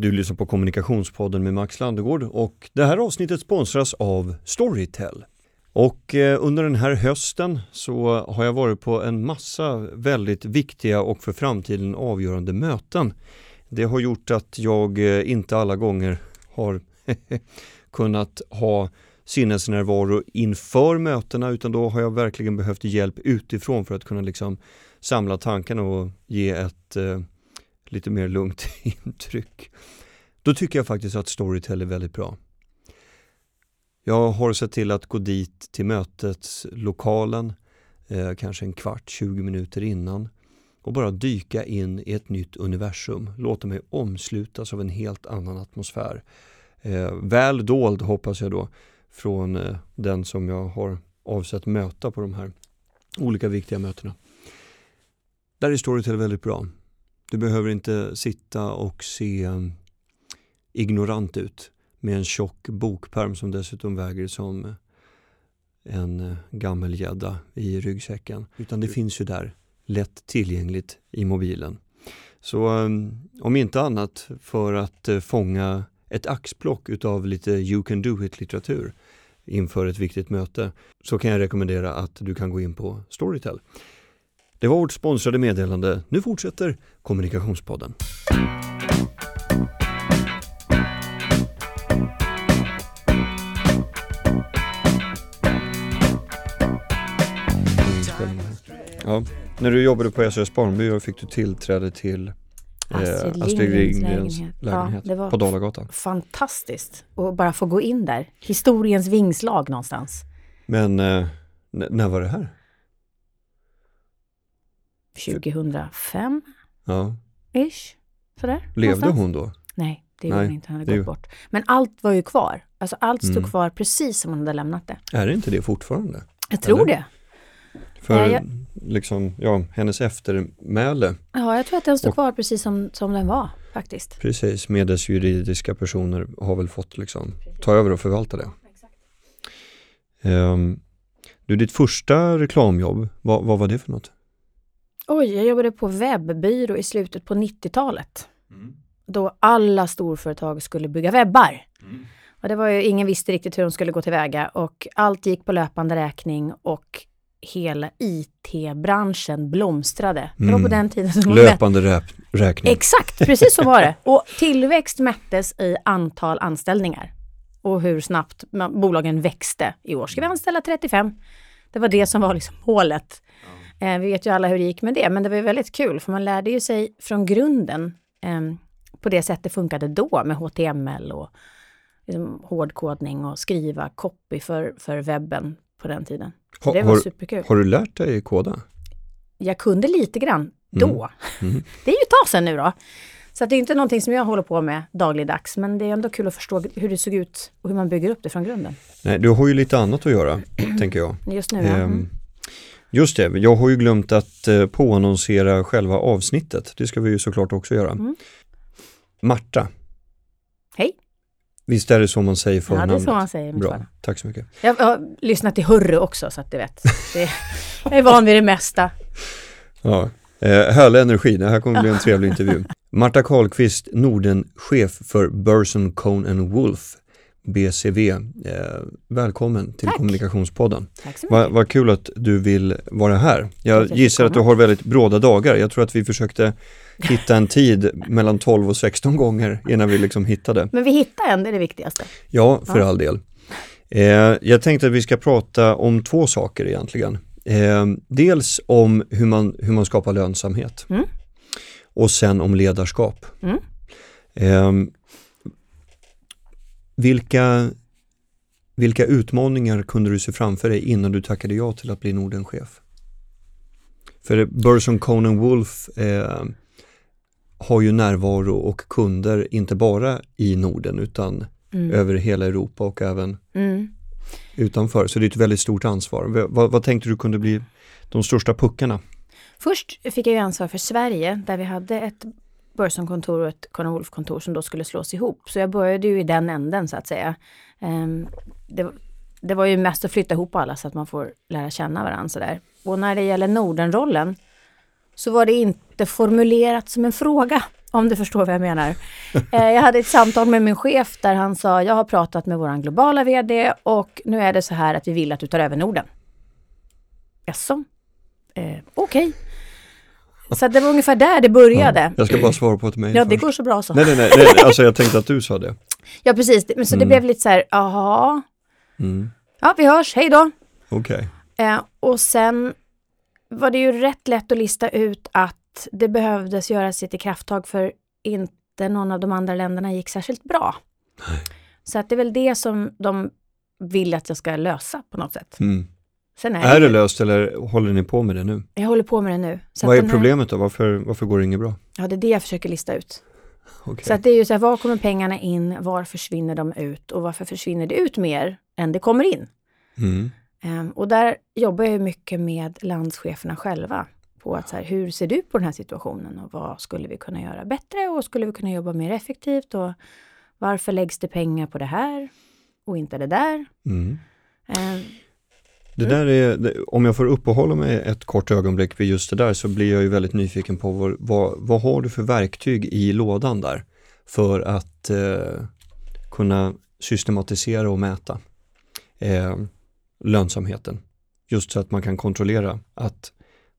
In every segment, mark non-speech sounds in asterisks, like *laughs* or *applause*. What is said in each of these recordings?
Du lyssnar på Kommunikationspodden med Max Landegård och det här avsnittet sponsras av Storytel. Och eh, under den här hösten så har jag varit på en massa väldigt viktiga och för framtiden avgörande möten. Det har gjort att jag eh, inte alla gånger har *laughs* kunnat ha sinnesnärvaro inför mötena utan då har jag verkligen behövt hjälp utifrån för att kunna liksom samla tankarna och ge ett eh, lite mer lugnt *laughs* intryck. Då tycker jag faktiskt att Storytel är väldigt bra. Jag har sett till att gå dit till mötets lokalen eh, kanske en kvart, 20 minuter innan och bara dyka in i ett nytt universum. Låta mig omslutas av en helt annan atmosfär. Eh, väl dold hoppas jag då från eh, den som jag har avsett möta på de här olika viktiga mötena. Där är Storytel väldigt bra. Du behöver inte sitta och se um, ignorant ut med en tjock bokperm som dessutom väger som en uh, gammelgädda i ryggsäcken. Utan det finns ju där, lätt tillgängligt i mobilen. Så um, om inte annat för att uh, fånga ett axplock utav lite you can do it litteratur inför ett viktigt möte så kan jag rekommendera att du kan gå in på Storytel. Det var vårt sponsrade meddelande. Nu fortsätter Kommunikationspodden. Ja, när du jobbade på SOS Barnbyrå fick du tillträde till eh, Astrid Astrid Lindgrens lägenhet. lägenhet Ja, på Dalagatan. Fantastiskt att bara få gå in där. Historiens vingslag någonstans. Men eh, när var det här? 2005 Ja. ish. Sådär. Levde någonstans. hon då? Nej, det gjorde hon inte. Han det hade gått bort. Men allt var ju kvar. Alltså allt stod Mm. kvar precis som hon hade lämnat det. Är det inte det fortfarande? Jag tror Eller? det. För Nej, jag- liksom, ja, hennes eftermäle, Ja, jag tror att den stod Och- kvar precis som, som den var faktiskt. precis, med dess juridiska personer har väl fått liksom ta över och förvalta det. Ehm, du, ditt första reklamjobb, vad, vad var det för något? Oj, jag jobbade på webbyrå i slutet på 90-talet. Då alla storföretag skulle bygga webbar. Och det var ju, ingen visste riktigt hur de skulle gå tillväga och allt gick på löpande räkning och hela IT-branschen blomstrade. Det var på Mm. den tiden som Löpande räp, räkning. Exakt, precis så var det. Och tillväxt mättes i antal anställningar och hur snabbt bolagen växte. I år ska vi anställa 35. Det var det som var liksom målet. Eh, vi vet ju alla hur det gick med det, men det var ju väldigt kul för man lärde ju sig från grunden ehm, på det sätt det funkade då med HTML och liksom, hårdkodning och skriva copy för, för webben på den tiden. Ha- det var har, superkul. har du lärt dig koda? Jag kunde lite grann då. Mm. *laughs* Det är ju ett tag sedan nu då. Så det är inte någonting som jag håller på med dagligdags, men det är ändå kul att förstå hur det såg ut och hur man bygger upp det från grunden. Nej, du har ju lite annat att göra, *clears throat* tänker jag. Just nu, ja. Ehm, Mm. Just det, jag har ju glömt att eh, påannonsera själva avsnittet. Det ska vi ju såklart också göra. Mm. Marta. Hej. Visst är det så man säger Ja, det är förnamnet? så man säger Bra, förnamn. tack så mycket. Jag har lyssnat till Hurru också, så att du vet. Det, jag är van vid det mesta. Ja. Eh, härlig energi, det här kommer bli en trevlig intervju. Marta Karlqvist, Norden-chef för Burson Cone Wolf, BCV. Eh, välkommen till Tack. Kommunikationspodden. Tack så Vad mycket. vad kul att du vill vara här. Jag jag gissar att du har väldigt bråda dagar. Jag tror att vi försökte hitta en tid *laughs* mellan 12 och 16 gånger innan vi liksom hittade. Men vi hittar en, det är det viktigaste. Ja, för Ja. all del. Eh, jag tänkte att vi ska prata om två saker egentligen. Eh, dels om hur man, hur man skapar lönsamhet Mm. och sen om ledarskap. Mm. Eh, vilka, vilka utmaningar kunde du se framför dig innan du tackade ja till att bli Nordenchef? För Burson Conan Wolf eh, har ju närvaro och kunder inte bara i Norden utan Mm. över hela Europa och även Mm. utanför. Så det är ett väldigt stort ansvar. Vad, vad tänkte du kunde bli de största puckarna? Först fick jag ju ansvar för Sverige, där vi hade ett Börsenkontor och ett Conor Wolf-kontor som då skulle slås ihop. Så jag började ju i den änden så att säga. Ehm, det, det var ju mest att flytta ihop alla så att man får lära känna varandra sådär. Och när det gäller Nordenrollen så var det inte formulerat som en fråga. Om du förstår vad jag menar. *laughs* Eh, jag hade ett samtal med min chef där han sa, jag har pratat med våran globala VD och nu är det så här att vi vill att du tar över Norden. Jaså? Eh, Okej. Okay. Så det var ungefär där det började. Ja, jag ska bara svara på ett mejl Ja, det går så bra så. Nej, nej, nej, nej, alltså jag tänkte att du sa det. *laughs* Ja, precis. Men så mm. det blev lite så här, jaha. Mm. Ja, vi hörs, hej då. Okej. Okay. Eh, och sen var det ju rätt lätt att lista ut att det behövdes göras ett krafttag för inte någon av de andra länderna gick särskilt bra. Nej. Så att det är väl det som de vill att jag ska lösa på något sätt. Mm. Sen är, är det, det löst eller håller ni på med det nu? Jag håller på med det nu. Så Vad är problemet då? Varför, varför går det inget bra? Ja, det är det jag försöker lista ut. Okay. Så att det är ju så här, var kommer pengarna in? Var försvinner de ut? Och varför försvinner det ut mer än det kommer in? Mm. Um, och där jobbar jag mycket med landscheferna själva på att så här, hur ser du på den här situationen och vad skulle vi kunna göra bättre och skulle vi kunna jobba mer effektivt och varför läggs det pengar på det här och inte det där? Mm. Um, det där är, om jag får uppehålla mig ett kort ögonblick vid just det där så blir jag ju väldigt nyfiken på vad, vad, vad har du för verktyg i lådan där för att eh, kunna systematisera och mäta eh, lönsamheten. Just så att man kan kontrollera att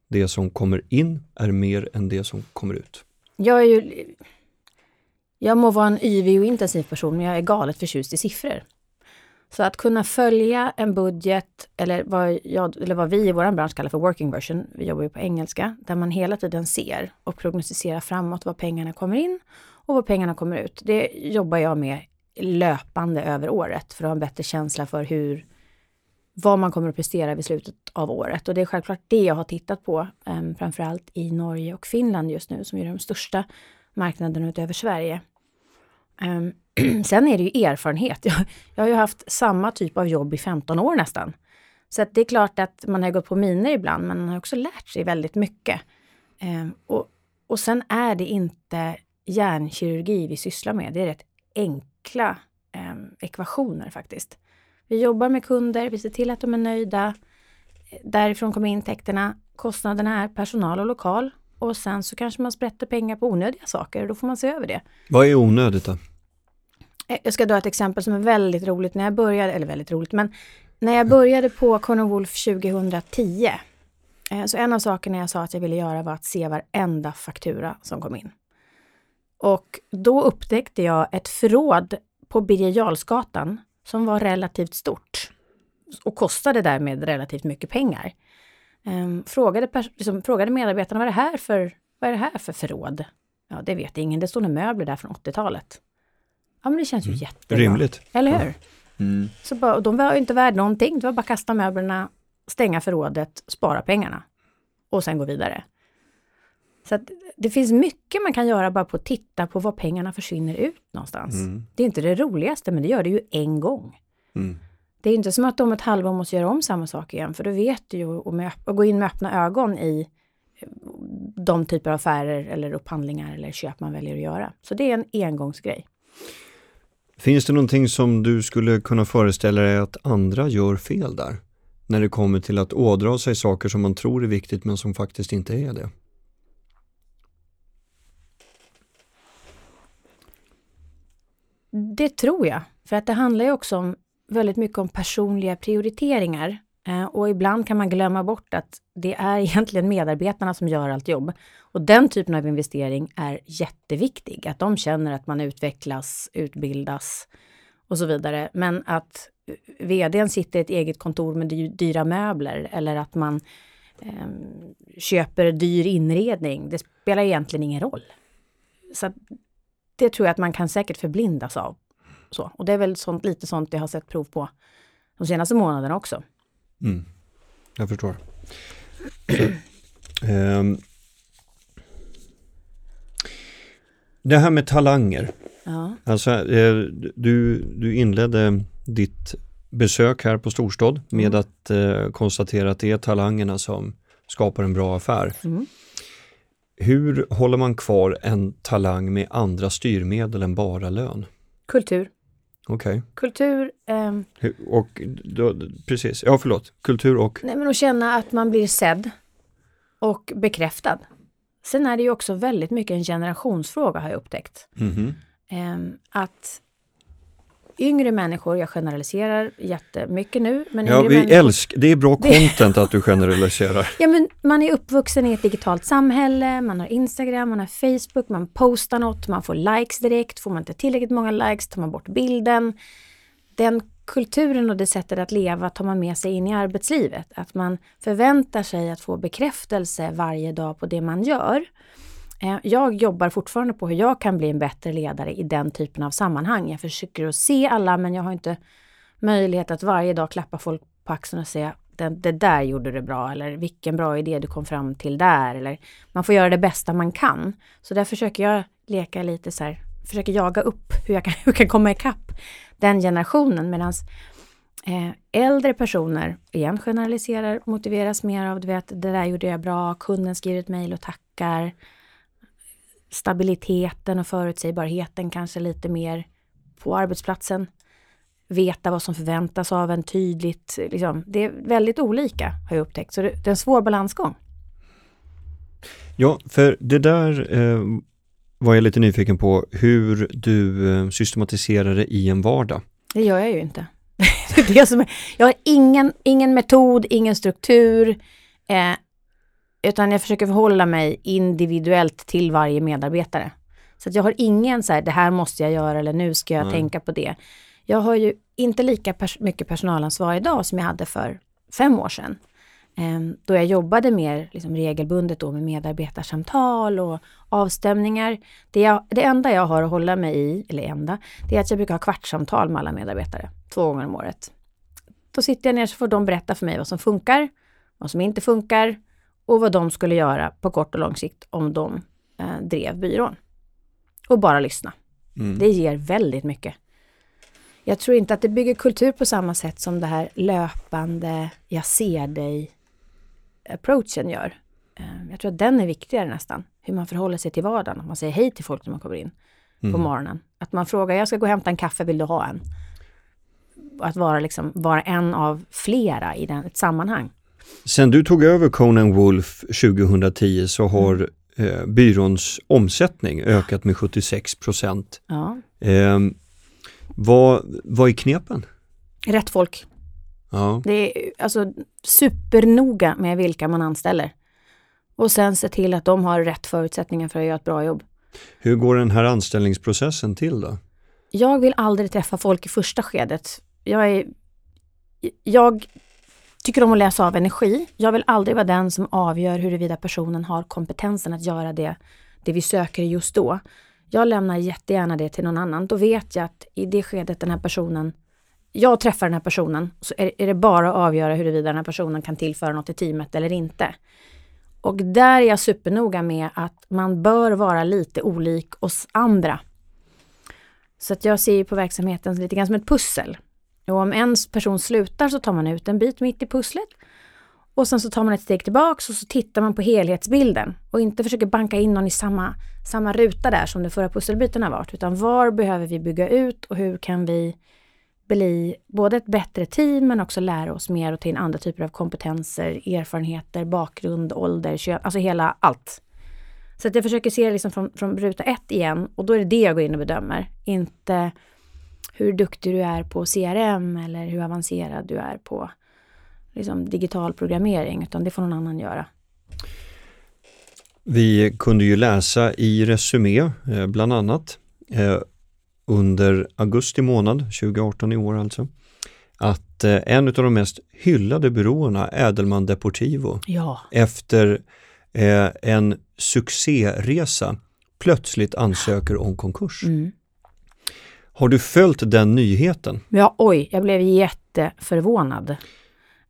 det som kommer in är mer än det som kommer ut. Jag är ju jag må vara en yvig och intensiv person, men jag är galet förtjust i siffror. Så att kunna följa en budget, eller vad, jag, eller vad vi i vår bransch kallar för working version, vi jobbar ju på engelska, där man hela tiden ser och prognostiserar framåt vad pengarna kommer in och vad pengarna kommer ut. Det jobbar jag med löpande över året för att ha en bättre känsla för hur, vad man kommer att prestera vid slutet av året. Och det är självklart det jag har tittat på, um, framförallt i Norge och Finland just nu, som är de största marknaderna utöver Sverige. Um, *clears throat* sen är det ju erfarenhet. *laughs* Jag, jag har ju haft samma typ av jobb i 15 år nästan. Så det är klart att man har gått på miner ibland, men man har också lärt sig väldigt mycket. Um, och, och sen är det inte hjärnkirurgi vi sysslar med. Det är rätt enkla eh, ekvationer faktiskt. Vi jobbar med kunder, vi ser till att de är nöjda. Därifrån kommer intäkterna. Kostnaderna är personal och lokal. Och sen så kanske man sprätter pengar på onödiga saker och då får man se över det. Vad är onödigt då? Eh, jag ska dra ett exempel som är väldigt roligt. När jag började, eller väldigt roligt, men när jag började på Conor Wolf 2010 eh, så en av sakerna jag sa att jag ville göra var att se varenda faktura som kom in. Och då upptäckte jag ett förråd på Birger Jarlsgatan som var relativt stort och kostade därmed relativt mycket pengar. Ehm, frågade, liksom, frågade medarbetarna vad är, det här för, vad är det här för förråd? Ja, det vet ingen. Det står några möbler där från 80-talet. Ja, men det känns ju mm. jättebra. Rimligt. Eller hur? Mm. Så bara, de var ju inte värda någonting. Det var bara kasta möblerna, stänga förrådet, spara pengarna och sen gå vidare. Så att det finns mycket man kan göra bara på att titta på var pengarna försvinner ut någonstans. Mm. Det är inte det roligaste, men det gör det ju en gång. Mm. Det är inte som att om ett halvår måste göra om samma sak igen, för då vet du ju att gå in med öppna ögon i eh, de typer av affärer eller upphandlingar eller köp man väljer att göra. Så det är en engångsgrej. Finns det någonting som du skulle kunna föreställa dig att andra gör fel där? När det kommer till att ådra sig saker som man tror är viktigt men som faktiskt inte är det? Det tror jag. För att det handlar ju också om väldigt mycket om personliga prioriteringar. Eh, och ibland kan man glömma bort att det är *laughs* egentligen medarbetarna som gör allt jobb. Och den typen av investering är jätteviktig. Att de känner att man utvecklas, utbildas och så vidare. Men att vdn sitter i ett eget kontor med dyra möbler eller att man eh, köper dyr inredning, det spelar egentligen ingen roll. Så det tror jag att man kan säkert förblindas av. Så. Och det är väl sånt, lite sånt jag har sett prov på de senaste månaderna också. Mm. Jag förstår. Så, um, det här med talanger. Ja. Alltså, eh, du, du inledde ditt besök här på Storstad med mm. att eh, konstatera att det är talangerna som skapar en bra affär. Mm. Hur håller man kvar en talang med andra styrmedel än bara lön? Kultur. Okej. Okay. Kultur. Um, och då, precis, ja förlåt, kultur och? Nej men att känna att man blir sedd och bekräftad. Sen är det ju också väldigt mycket en generationsfråga har jag upptäckt. Mhm. Ehm, att yngre människor, jag generaliserar jättemycket nu, men Ja, vi människor, älskar, det är bra content att du generaliserar. *laughs* Ja, men man är uppvuxen i ett digitalt samhälle, man har Instagram, man har Facebook, man postar något, man får likes direkt. Får man inte tillräckligt många likes tar man bort bilden. Den kulturen och det sättet att leva tar man med sig in i arbetslivet. Att man förväntar sig att få bekräftelse varje dag på det man gör. Eh, jag jobbar fortfarande på hur jag kan bli en bättre ledare i den typen av sammanhang. Jag försöker att se alla men jag har inte möjlighet att varje dag klappa folk på axeln och säga det, det där gjorde du bra eller vilken bra idé du kom fram till där. Eller, man får göra det bästa man kan. Så där försöker jag leka lite så här, försöker jaga upp hur jag kan, *laughs* hur jag kan komma ikapp den generationen. Medan eh, äldre personer, igen generaliserar, motiveras mer av du vet, det där gjorde jag bra, kunden skriver ett mejl och tackar. Stabiliteten och förutsägbarheten kanske lite mer på arbetsplatsen veta vad som förväntas av en tydligt. Liksom. Det är väldigt olika har jag upptäckt. Så det, det är en svår balansgång. Ja, för det där eh, var jag lite nyfiken på hur du eh, systematiserar det i en vardag. Det gör jag ju inte. *laughs* det är det som är, jag har ingen, ingen metod, ingen struktur. Eh, utan jag försöker förhålla mig individuellt till varje medarbetare. Så att jag har ingen så här, det här måste jag göra eller nu ska jag Nej. tänka på det. Jag har ju inte lika pers- mycket personalansvar idag som jag hade för fem år sedan. Ehm, då jag jobbade mer liksom, regelbundet då med medarbetarsamtal och avstämningar. Det, jag, det enda jag har att hålla mig i, eller enda, det är att jag brukar ha kvartssamtal med alla medarbetare två gånger om året. Då sitter jag ner så får de berätta för mig vad som funkar, vad som inte funkar och vad de skulle göra på kort och lång sikt om de eh, drev byrån. Och bara lyssna. Mm. Det ger väldigt mycket. Jag tror inte att det bygger kultur på samma sätt som det här löpande, jag ser dig approachen gör. Eh, Jag tror att den är viktigare nästan. Hur man förhåller sig till vardagen. Att man säger hej till folk när man kommer in på Mm. morgonen. Att man frågar, jag ska gå och hämta en kaffe, vill du ha en? Att vara, liksom, vara en av flera i den, ett sammanhang. Sen du tog över Conan Wolf 2010 så har eh, byråns omsättning ökat med 76 procent. Ja. Eh, vad, vad är knepen? Rätt folk. Ja. Det är alltså supernoga med vilka man anställer. Och sen se till att de har rätt förutsättningar för att göra ett bra jobb. Hur går den här anställningsprocessen till då? Jag vill aldrig träffa folk i första skedet. Jag är... Jag tycker om att läsa av energi. Jag vill aldrig vara den som avgör huruvida personen har kompetensen att göra det, det vi söker just då. Jag lämnar jättegärna det till någon annan. Då vet jag att i det skedet den här personen jag träffar den här personen så är, är det bara att avgöra huruvida den här personen kan tillföra något till teamet eller inte. Och där är jag supernoga med att man bör vara lite olik oss andra. Så att jag ser ju på verksamheten lite grann som ett pussel. Och om en person slutar så tar man ut en bit mitt i pusslet. Och sen så tar man ett steg tillbaks och så tittar man på helhetsbilden. Och inte försöker banka in någon i samma, samma ruta där som de förra pusselbiten har varit. Utan var behöver vi bygga ut och hur kan vi bli både ett bättre team men också lära oss mer och ta in andra typer av kompetenser, erfarenheter, bakgrund, ålder, kön, alltså hela allt. Så att jag försöker se det liksom från, från ruta ett igen och då är det det jag går in och bedömer. Inte hur duktig du är på CRM eller hur avancerad du är på liksom, digital programmering utan det får någon annan göra. Vi kunde ju läsa i Resumé eh, bland annat eh, under augusti månad 2018 i år alltså att eh, en av de mest hyllade byråerna, Ädelman Deportivo, Ja, efter en succéresa plötsligt ansöker om konkurs. mm. Har du följt den nyheten? ja oj, jag blev jätteförvånad.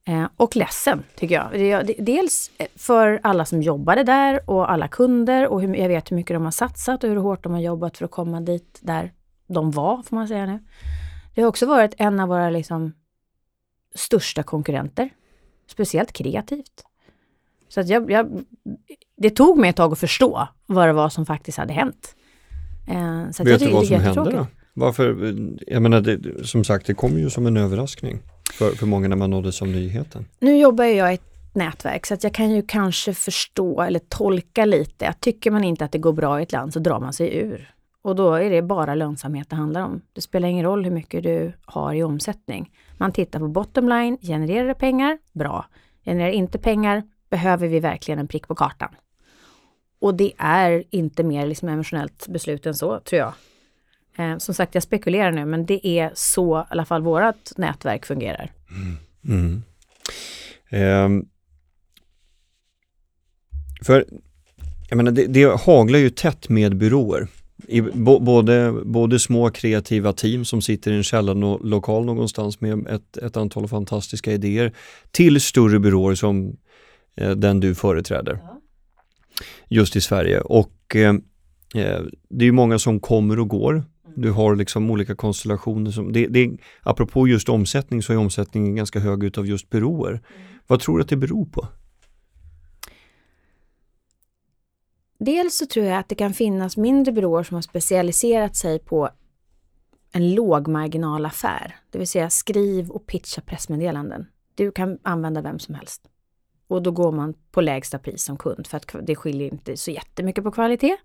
Eh, och ledsen, tycker jag. Dels för alla som jobbade där och alla kunder och hur, jag vet hur mycket de har satsat och hur hårt de har jobbat för att komma dit där de var, får man säga nu. Det har också varit en av våra liksom, största konkurrenter. Speciellt kreativt. Så att jag, jag, det tog mig ett tag att förstå vad det var som faktiskt hade hänt. Eh, så att jag Vet du vad som hände då? Varför, jag menar, det, som sagt, det kom ju som en överraskning för, för många när man nåddes av nyheten. Nu jobbar ju jag i ett nätverk så att jag kan ju kanske förstå eller tolka lite att tycker man inte att det går bra i ett land så drar man sig ur. Och då är det bara lönsamhet det handlar om. Det spelar ingen roll hur mycket du har i omsättning. Man tittar på bottom line, genererar det pengar? Bra. Genererar inte pengar? Behöver vi verkligen en prick på kartan? Och det är inte mer liksom emotionellt beslut än så, tror jag. Eh, som sagt, jag spekulerar nu, men det är så i alla fall vårt nätverk fungerar. Mm. Mm. Eh, för jag menar, det, det haglar ju tätt med byråer. I, både, både små kreativa team som sitter i en källarlokal någonstans med ett, ett antal fantastiska idéer till större byråer som eh, den du företräder. Ja. Just i Sverige och eh, eh det är många som kommer och går. Du har liksom olika konstellationer. Som, det, det, apropå just omsättning så är omsättningen ganska hög utav just byråer. Mm. Vad tror du att det beror på? Dels så tror jag att det kan finnas mindre byråer som har specialiserat sig på en lågmarginalaffär, det vill säga skriv och pitcha pressmeddelanden. Du kan använda vem som helst. Och då går man på lägsta pris som kund för att det skiljer inte så jättemycket på kvalitet.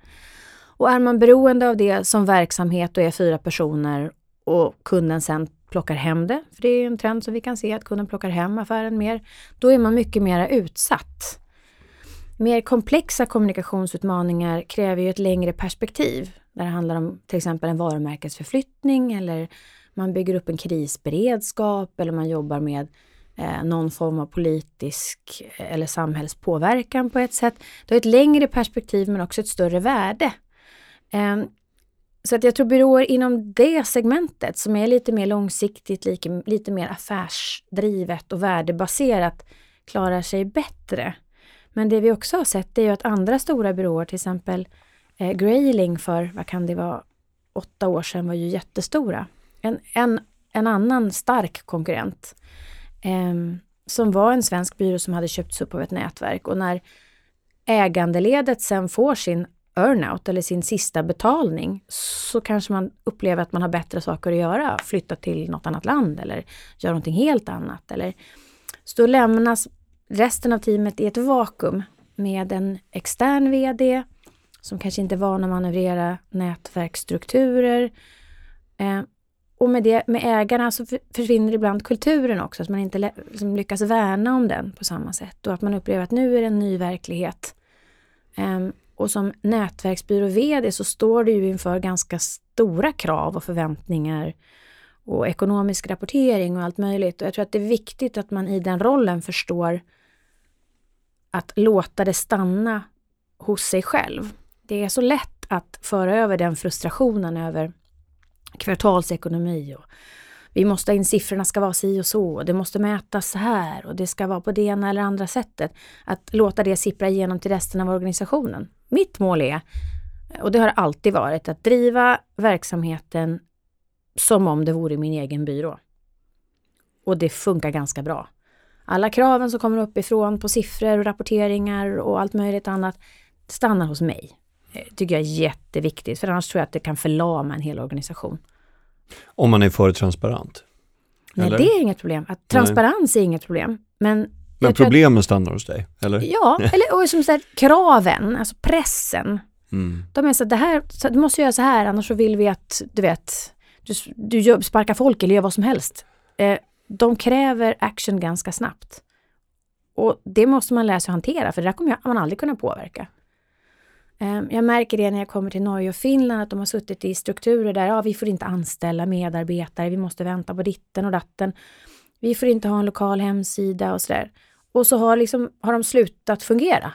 Och är man beroende av det som verksamhet och är fyra personer och kunden sen plockar hem det, för det är en trend som vi kan se att kunden plockar hem affären mer, då är man mycket mer utsatt. Mer komplexa kommunikationsutmaningar kräver ju ett längre perspektiv. Där det handlar om till exempel en varumärkesförflyttning eller man bygger upp en krisberedskap eller man jobbar med eh, någon form av politisk eh, eller samhällspåverkan på ett sätt. Det har ett längre perspektiv men också ett större värde. Ehm, så att jag tror byråer inom det segmentet som är lite mer långsiktigt, lite, lite mer affärsdrivet och värdebaserat klarar sig bättre. Men det vi också har sett är ju att andra stora byråer, till exempel eh, Grayling för, vad kan det vara, åtta år sedan var ju jättestora. En, en, en annan stark konkurrent eh, som var en svensk byrå som hade köpts upp av ett nätverk och när ägandeledet sen får sin earnout eller sin sista betalning så kanske man upplever att man har bättre saker att göra, flytta till något annat land eller göra någonting helt annat. Eller, så då lämnas resten av teamet i ett vakuum med en extern VD som kanske inte är van att manövrera nätverksstrukturer. Eh, och med, det, med ägarna så försvinner ibland kulturen också, att man inte liksom lyckas värna om den på samma sätt och att man upplever att nu är det en ny verklighet. Eh, och som nätverksbyrå-VD så står du ju inför ganska stora krav och förväntningar och ekonomisk rapportering och allt möjligt. Och jag tror att det är viktigt att man i den rollen förstår att låta det stanna hos sig själv. Det är så lätt att föra över den frustrationen över kvartalsekonomi och vi måste in, siffrorna ska vara si och så, och det måste mätas så här och det ska vara på det ena eller andra sättet. Att låta det sippra igenom till resten av organisationen. Mitt mål är, och det har alltid varit, att driva verksamheten som om det vore min egen byrå. Och det funkar ganska bra alla kraven som kommer uppifrån på siffror och rapporteringar och allt möjligt annat stannar hos mig. Det tycker jag är jätteviktigt, för annars tror jag att det kan förlama en hel organisation. Om man är för transparent? Nej, eller? det är inget problem. Att transparens Nej. är inget problem. Men, men problemen stannar hos dig? Eller? Ja, eller och som så kraven, alltså pressen. Mm. De är så att det här, så, du måste göra så här, annars så vill vi att, du vet, du, du sparkar folk eller gör vad som helst. Eh, de kräver action ganska snabbt. Och det måste man lära sig att hantera, för det där kommer man aldrig kunna påverka. Ehm, jag märker det när jag kommer till Norge och Finland, att de har suttit i strukturer där, ja, vi får inte anställa medarbetare, vi måste vänta på ditten och datten. Vi får inte ha en lokal hemsida och sådär. Och så har, liksom, har de slutat fungera.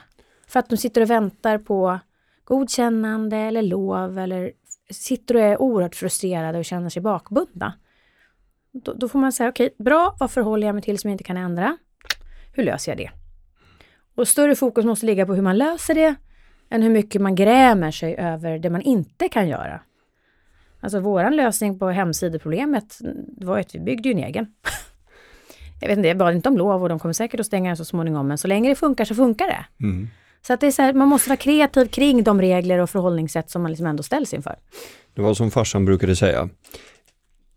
För att de sitter och väntar på godkännande eller lov eller sitter och är oerhört frustrerade och känner sig bakbundna. Då, då får man säga, okej, okay, bra, vad förhåller jag mig till som jag inte kan ändra? Hur löser jag det? Och större fokus måste ligga på hur man löser det än hur mycket man grämer sig över det man inte kan göra. Alltså våran lösning på hemsideproblemet var att vi byggde ju en egen. *laughs* jag vet inte, jag bad inte om lov och de kommer säkert att stänga så småningom, men så länge det funkar så funkar det. Mm. Så att det är så här, man måste vara kreativ kring de regler och förhållningssätt som man liksom ändå ställs inför. Det var som farsan brukade säga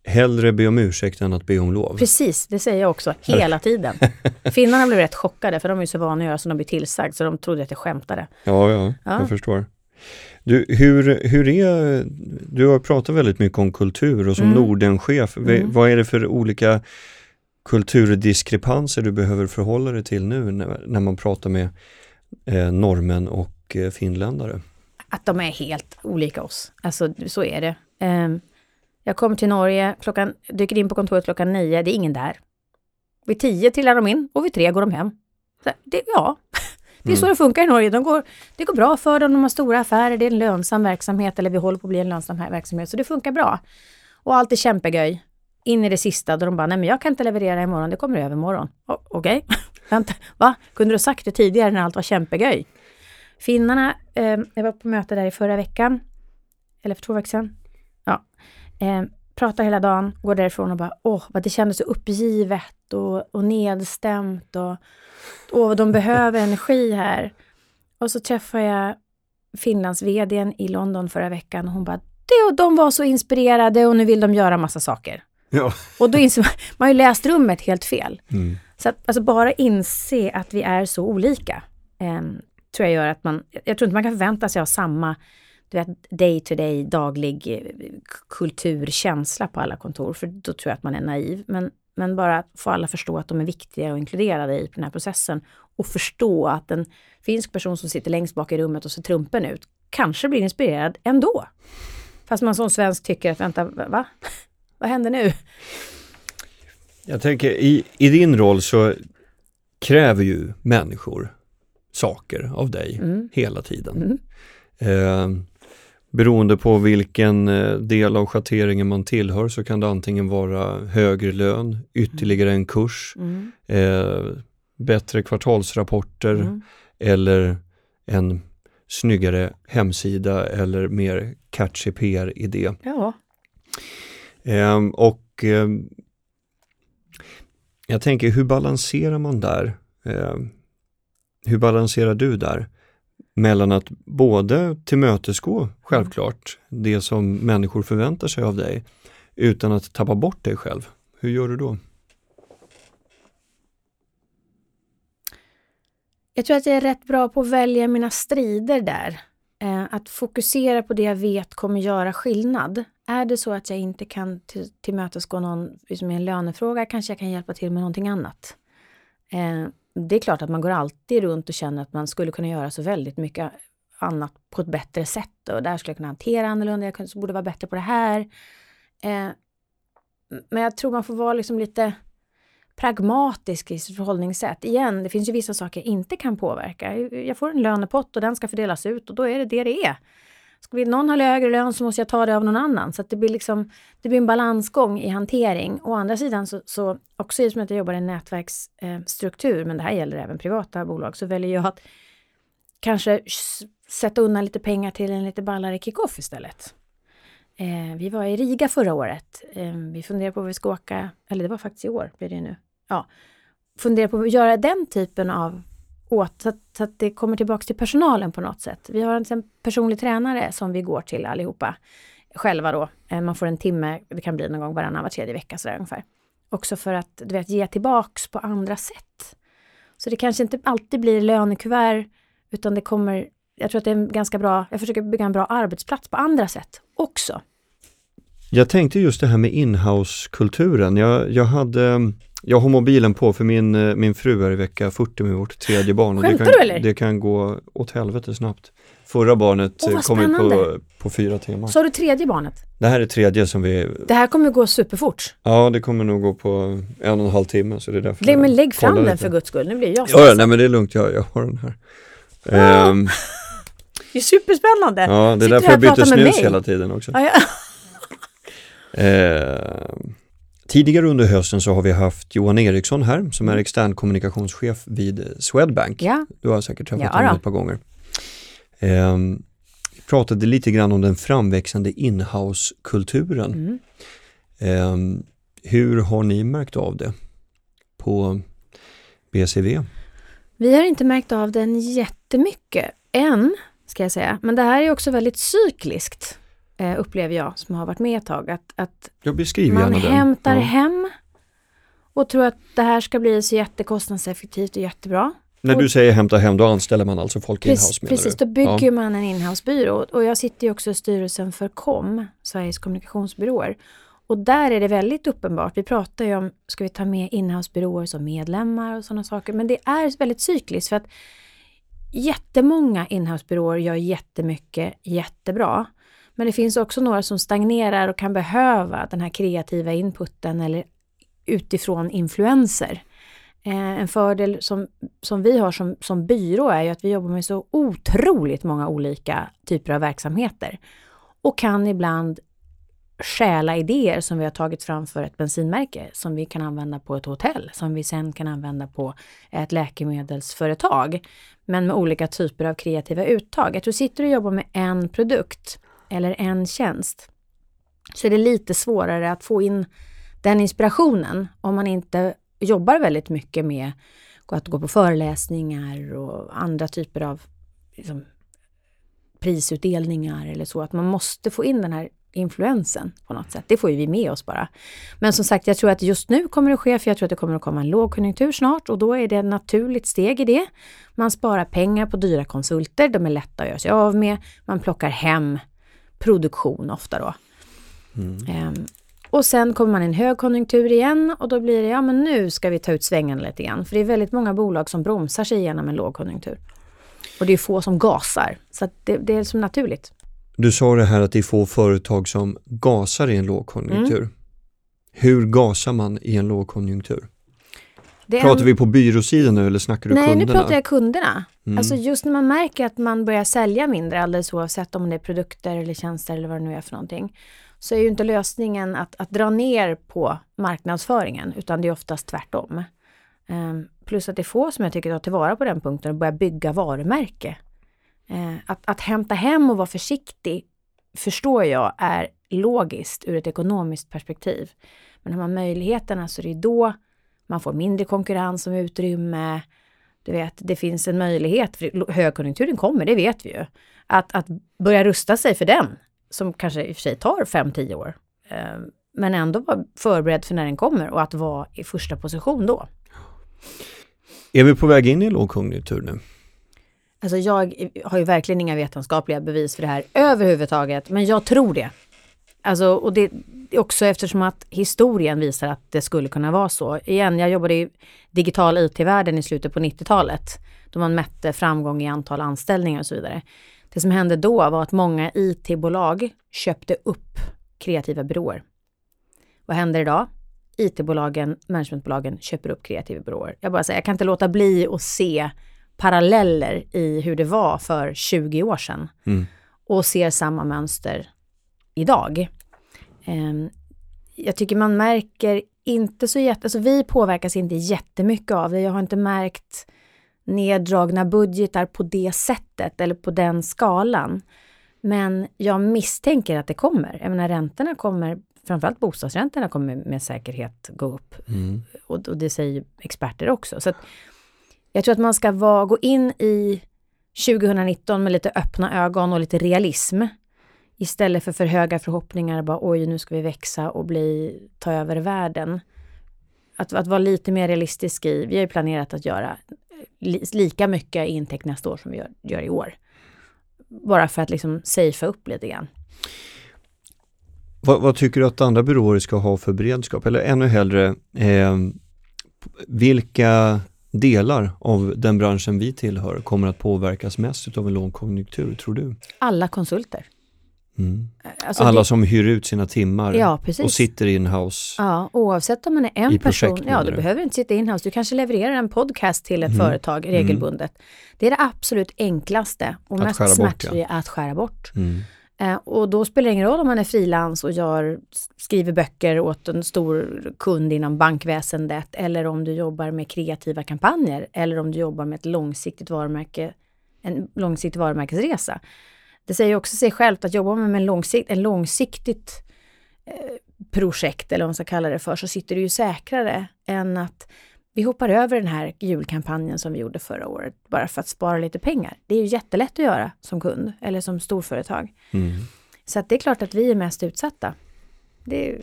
hellre be om ursäkt än att be om lov. Precis, det säger jag också hela tiden. *laughs* Finnarna blev rätt chockade för de är ju så vana att göra som de blir tillsagd så de trodde att jag skämtade. Ja, ja, Ja. jag förstår. Du, hur, hur är, du har pratat väldigt mycket om kultur och som Mm. Nordenchef, Mm. vad är det för olika kulturdiskrepanser du behöver förhålla dig till nu när, när man pratar med eh, norrmän och eh, finländare? Att de är helt olika oss. Alltså så är det. Ehm, jag kommer till Norge, klockan, dyker in på kontoret klockan nio, det är ingen där. Vid tio trillar de in och vid tre går de hem. Så, det, ja, *laughs* det är så det funkar i Norge. De går, det går bra för dem, de har stora affärer, det är en lönsam verksamhet, eller vi håller på att bli en lönsam verksamhet, så det funkar bra. Och allt är kämpegöj. In i det sista då de bara, nej men jag kan inte leverera imorgon, det kommer övermorgon. O- Okej, *laughs* vänta, va? Kunde du ha sagt det tidigare när allt var kämpegöj? Finnarna, eh, jag var på möte där i förra veckan, eller för två veckor sedan. Ja. Eh, pratar hela dagen, går därifrån och bara, åh, vad det kändes så uppgivet och, och nedstämt och åh, de behöver energi här. Och så träffar jag Finlands vd i London förra veckan och hon bara, det och de var så inspirerade och nu vill de göra massa saker. Ja. Och då inser man, man har ju läst rummet helt fel. Mm. Så att alltså bara inse att vi är så olika em, tror jag gör att man, jag tror inte man kan förvänta sig att ha samma du vet, day to day, daglig eh, kulturkänsla på alla kontor, för då tror jag att man är naiv. Men, men bara att få alla förstå att de är viktiga och inkluderade i den här processen och förstå att en finsk person som sitter längst bak i rummet och ser trumpen ut kanske blir inspirerad ändå. Fast man som svensk tycker att vänta, va? Vad händer nu? Jag tänker i, i din roll så kräver ju människor saker av dig Mm. hela tiden. Mm. Eh, beroende på vilken eh, del av schatteringen man tillhör så kan det antingen vara högre lön, ytterligare en kurs, Mm. eh, bättre kvartalsrapporter Mm. eller en snyggare hemsida eller mer catchy PR-idé. Ja. Ehm, och ehm, jag tänker, hur balanserar man där? Ehm, hur balanserar du där? Mellan att både tillmötesgå, självklart, det som människor förväntar sig av dig, utan att tappa bort dig själv. Hur gör du då? Jag tror att jag är rätt bra på att välja mina strider där. Ehm, att fokusera på det jag vet kommer göra skillnad. Är det så att jag inte kan till, tillmötesgå någon liksom i en lönefråga kanske jag kan hjälpa till med någonting annat. Eh, det är klart att man går alltid runt och känner att man skulle kunna göra så väldigt mycket annat på ett bättre sätt. Och där skulle jag kunna hantera annorlunda, jag borde vara bättre på det här. Eh, men jag tror man får vara liksom lite pragmatisk i sitt förhållningssätt. Igen, det finns ju vissa saker jag inte kan påverka. Jag får en lönepott och den ska fördelas ut och då är det det det är. Ska någon ha högre lön så måste jag ta det av någon annan. Så att det blir liksom, det blir en balansgång i hantering. Å andra sidan så, så också i och med att jag jobbar i en nätverksstruktur, eh, men det här gäller även privata bolag, så väljer jag att kanske sätta undan lite pengar till en lite ballare kick-off istället. Eh, vi var i Riga förra året. Eh, vi funderar på vad vi ska åka, eller det var faktiskt i år, blir det nu. Ja, funderar på att göra den typen av åt, så att, så att det kommer tillbaks till personalen på något sätt. Vi har en, en personlig tränare som vi går till allihopa själva då. Eh, man får en timme, det kan bli någon gång varannan, var tredje vecka sådär ungefär. Också för att du vet, ge tillbaks på andra sätt. Så det kanske inte alltid blir lönekuvert, utan det kommer, jag tror att det är en ganska bra, jag försöker bygga en bra arbetsplats på andra sätt också. Jag tänkte just det här med inhouse-kulturen. Jag, jag, hade, jag har mobilen på för min, eh, min fru är i vecka 40 med vårt tredje barn. Och det, Skämtar kan, du, eller? det kan gå åt helvete snabbt. Förra barnet vad kom ut på, på fyra timmar. Så har du tredje barnet. Det här är tredje som vi, Det här kommer gå superfort. ja det kommer nog gå på en och en halv timme så det är därför Lägg, men lägg fram den lite. för guds skull, nu blir jag Ja, ja, stressad. nej men det är lugnt, jag, jag har den här. Ah. Ehm, *laughs* Det är superspännande. ja, det är Sitter därför jag byter snus mig. hela tiden också. Ja, ja. Eh, tidigare under hösten så har vi haft Johan Eriksson här som är extern kommunikationschef vid Swedbank. ja. Du har säkert träffat Ja, honom då. ett par gånger. Eh, vi pratade lite grann om den framväxande inhouse-kulturen. Mm. Eh, hur har ni märkt av det på BCV? Vi har inte märkt av den jättemycket än, ska jag säga. Men det här är också väldigt cykliskt. Eh, upplever jag som har varit med ett tag. Att, att man hämtar den. hem och tror att det här ska bli så jättekostnadseffektivt och jättebra. När du säger hämta hem, då anställer man alltså folk Precis, in-house precis du? då bygger Ja. man en inhousebyrå och jag sitter ju också i styrelsen för KOM, Sveriges kommunikationsbyråer. Och där är det väldigt uppenbart, vi pratar ju om, ska vi ta med inhousebyråer som medlemmar och sådana saker, men det är väldigt cykliskt för att jättemånga inhousebyråer gör jättemycket jättebra. Men det finns också några som stagnerar och kan behöva den här kreativa inputen eller utifrån influenser. Eh, en fördel som, som vi har som, som byrå är ju att vi jobbar med så otroligt många olika typer av verksamheter och kan ibland stjäla idéer som vi har tagit fram för ett bensinmärke som vi kan använda på ett hotell, som vi sen kan använda på ett läkemedelsföretag. Men med olika typer av kreativa uttag. Jag tror sitter du och jobbar med en produkt eller en tjänst så är det lite svårare att få in den inspirationen om man inte jobbar väldigt mycket med att gå på föreläsningar och andra typer av liksom, prisutdelningar eller så. Att man måste få in den här influensen på något sätt. Det får ju vi med oss bara. Men som sagt, jag tror att just nu kommer det ske, för jag tror att det kommer att komma en lågkonjunktur snart och då är det ett naturligt steg i det. Man sparar pengar på dyra konsulter, de är lätta att göra sig av med. Man plockar hem produktion ofta då. Ehm, och sen kommer man i en högkonjunktur igen och då blir det, ja men nu ska vi ta ut svängarna lite grann. För det är väldigt många bolag som bromsar sig igenom en lågkonjunktur. Och det är få som gasar. Så det, det är som naturligt. Du sa det här att det är få företag som gasar i en lågkonjunktur. Mm. Hur gasar man i en lågkonjunktur? Det Pratar en- vi på byråsidan nu eller snackar du Nej, kunderna? nu pratar jag kunderna. Mm. Alltså just när man märker att man börjar sälja mindre, alldeles oavsett om det är produkter eller tjänster eller vad det nu är för någonting, så är ju inte lösningen att, att dra ner på marknadsföringen, utan det är oftast tvärtom. Ehm, plus att det är få som jag tycker tar tillvara på den punkten och börjar bygga varumärke. Eh, att, att hämta hem och vara försiktig förstår jag är logiskt ur ett ekonomiskt perspektiv. Men har man möjligheterna så är det då man får mindre konkurrens om utrymme. Du vet, det finns en möjlighet, för högkonjunkturen kommer, det vet vi ju. Att, att börja rusta sig för den, som kanske i och för sig tar 5-10 år. Eh, Men ändå vara förberedd för när den kommer och att vara i första position då. Är vi på väg in i lågkonjunktur nu? Alltså jag har ju verkligen inga vetenskapliga bevis för det här överhuvudtaget, men jag tror det. Alltså, och det är också eftersom att historien visar att det skulle kunna vara så. Igen, jag jobbade i digital IT-världen i slutet på 90-talet, då man mätte framgång i antal anställningar och så vidare. Det som hände då var att många IT-bolag köpte upp kreativa byråer. Vad händer idag? IT-bolagen, managementbolagen köper upp kreativa byråer. Jag bara säger, jag kan inte låta bli att se paralleller i hur det var för 20 år sedan Mm. och ser samma mönster idag. Ehm, jag tycker man märker inte så jätte, alltså vi påverkas inte jättemycket av det. Jag har inte märkt neddragna budgetar på det sättet eller på den skalan. Men jag misstänker att det kommer. Jag menar räntorna kommer, framförallt bostadsräntorna kommer med säkerhet gå upp. Mm. Och, och det säger experter också. Så jag tror att man ska vara, gå in i 2019 med lite öppna ögon och lite realism. Istället för för höga förhoppningar, bara oj nu ska vi växa och bli, ta över världen. Att, att vara lite mer realistisk i, vi har ju planerat att göra li, lika mycket intäkt nästa år som vi gör, gör i år. Bara för att liksom safea upp lite grann. Vad, vad tycker du att andra byråer ska ha för beredskap? Eller ännu hellre, eh, vilka delar av den branschen vi tillhör kommer att påverkas mest av en lågkonjunktur, tror du? Alla konsulter. Mm. Alltså Alla det, som hyr ut sina timmar Ja, och sitter in-house. Ja, oavsett om man är en person. Ja, du behöver inte sitta in-house. Du kanske levererar en podcast till ett Mm. företag regelbundet. Det är det absolut enklaste och Att mest smärtfria att skära bort. Mm. Eh, och då spelar det ingen roll om man är frilans och gör, skriver böcker åt en stor kund inom bankväsendet eller om du jobbar med kreativa kampanjer eller om du jobbar med ett långsiktigt varumärke, en långsiktig varumärkesresa. Det säger också sig självt att jobbar man med en, långsikt, en långsiktigt eh, projekt eller vad man ska kalla det för så sitter du ju säkrare än att vi hoppar över den här julkampanjen som vi gjorde förra året bara för att spara lite pengar. Det är ju jättelätt att göra som kund eller som storföretag. Mm. Så att det är klart att vi är mest utsatta. Det,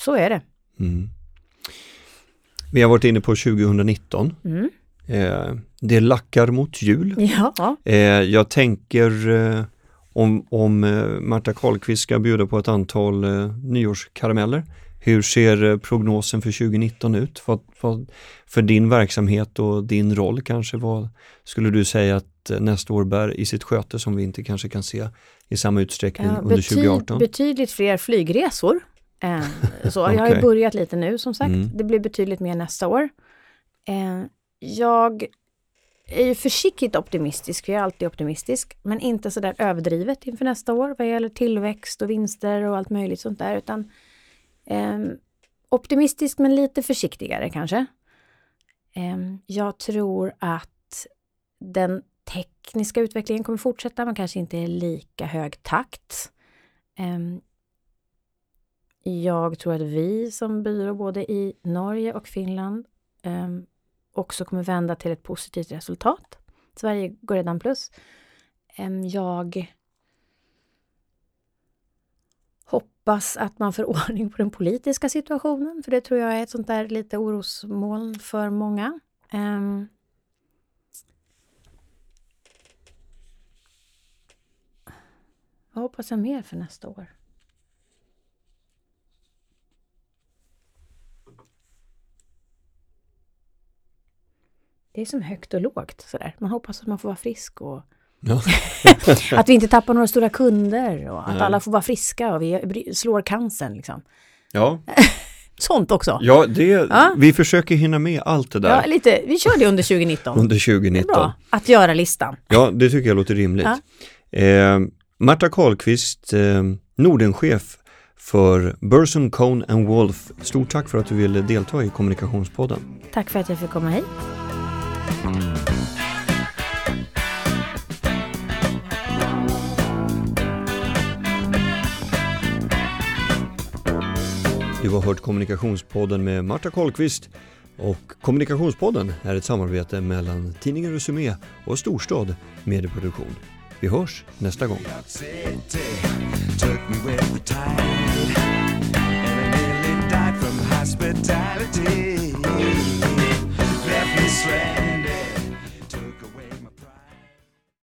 så är det. Mm. Vi har varit inne på 2019. Mm. Eh, det lackar mot jul. Ja. Eh, jag tänker eh, om, om eh, Marta Karlqvist ska bjuda på ett antal eh, nyårskarameller. Hur ser eh, prognosen för 2019 ut? För, för, för din verksamhet och din roll kanske, vad skulle du säga att nästa år bär i sitt sköte som vi inte kanske kan se i samma utsträckning Ja, under betyd- 2018? Betydligt fler flygresor. Så jag har ju börjat lite nu som sagt. Mm. Det blir betydligt mer nästa år. Jag är ju försiktigt optimistisk, för jag är alltid optimistisk, men inte sådär överdrivet inför nästa år vad gäller tillväxt och vinster och allt möjligt sånt där, utan eh, optimistisk men lite försiktigare kanske. Eh, jag tror att den tekniska utvecklingen kommer fortsätta, men kanske inte i lika hög takt. Eh, Jag tror att vi som byrå både i Norge och Finland ehm, också kommer vända till ett positivt resultat. Sverige går redan plus. Jag hoppas att man får *laughs* ordning på den politiska situationen, för det tror jag är ett sånt där lite orosmoln för många. Vad hoppas jag mer för nästa år? Det är som högt och lågt sådär. Man hoppas att man får vara frisk och Ja. *laughs* att vi inte tappar några stora kunder och att Nej. alla får vara friska och vi slår cancern liksom. Ja, *laughs* Sånt också. ja, det, Ja. vi försöker hinna med allt det där Ja, lite. Vi kör det under 2019. *laughs* under Det är 2019. bra att göra listan. Ja, det tycker jag låter rimligt. Ja. Eh, Marta Karlqvist, eh, Nordenchef för Burson, Cone and Wolf. Stort tack för att du ville delta i Kommunikationspodden. Tack för att jag fick komma hit. Du har hört Kommunikationspodden med Marta Karlqvist och Kommunikationspodden är ett samarbete mellan tidningen Resumé och Storstad Medieproduktion. Vi hörs nästa gång. City me sweat.